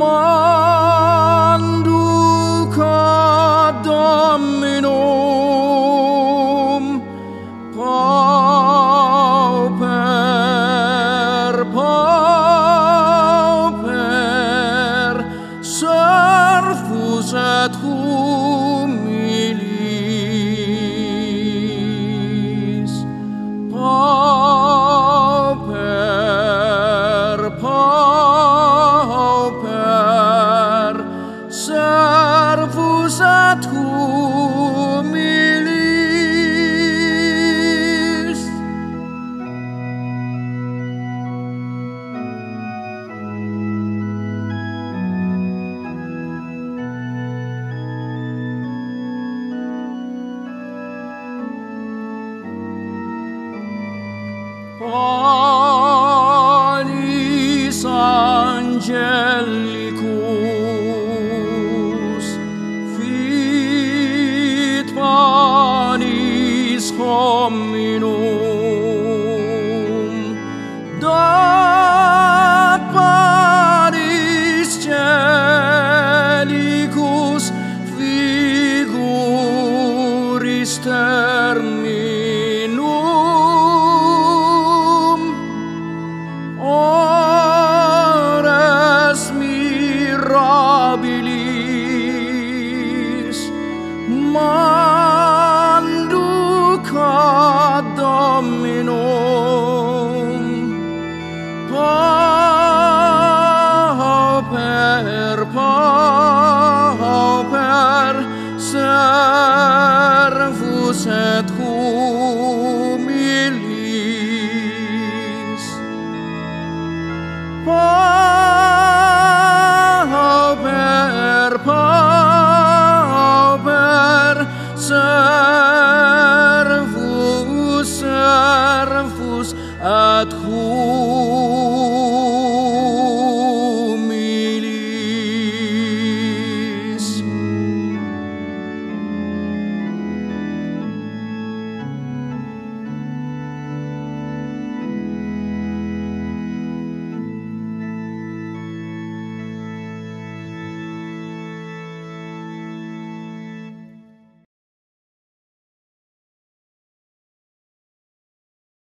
么 Panis angelicus Fit panis hominum. pauper servus et humilis pauper pauper servus servus et humilis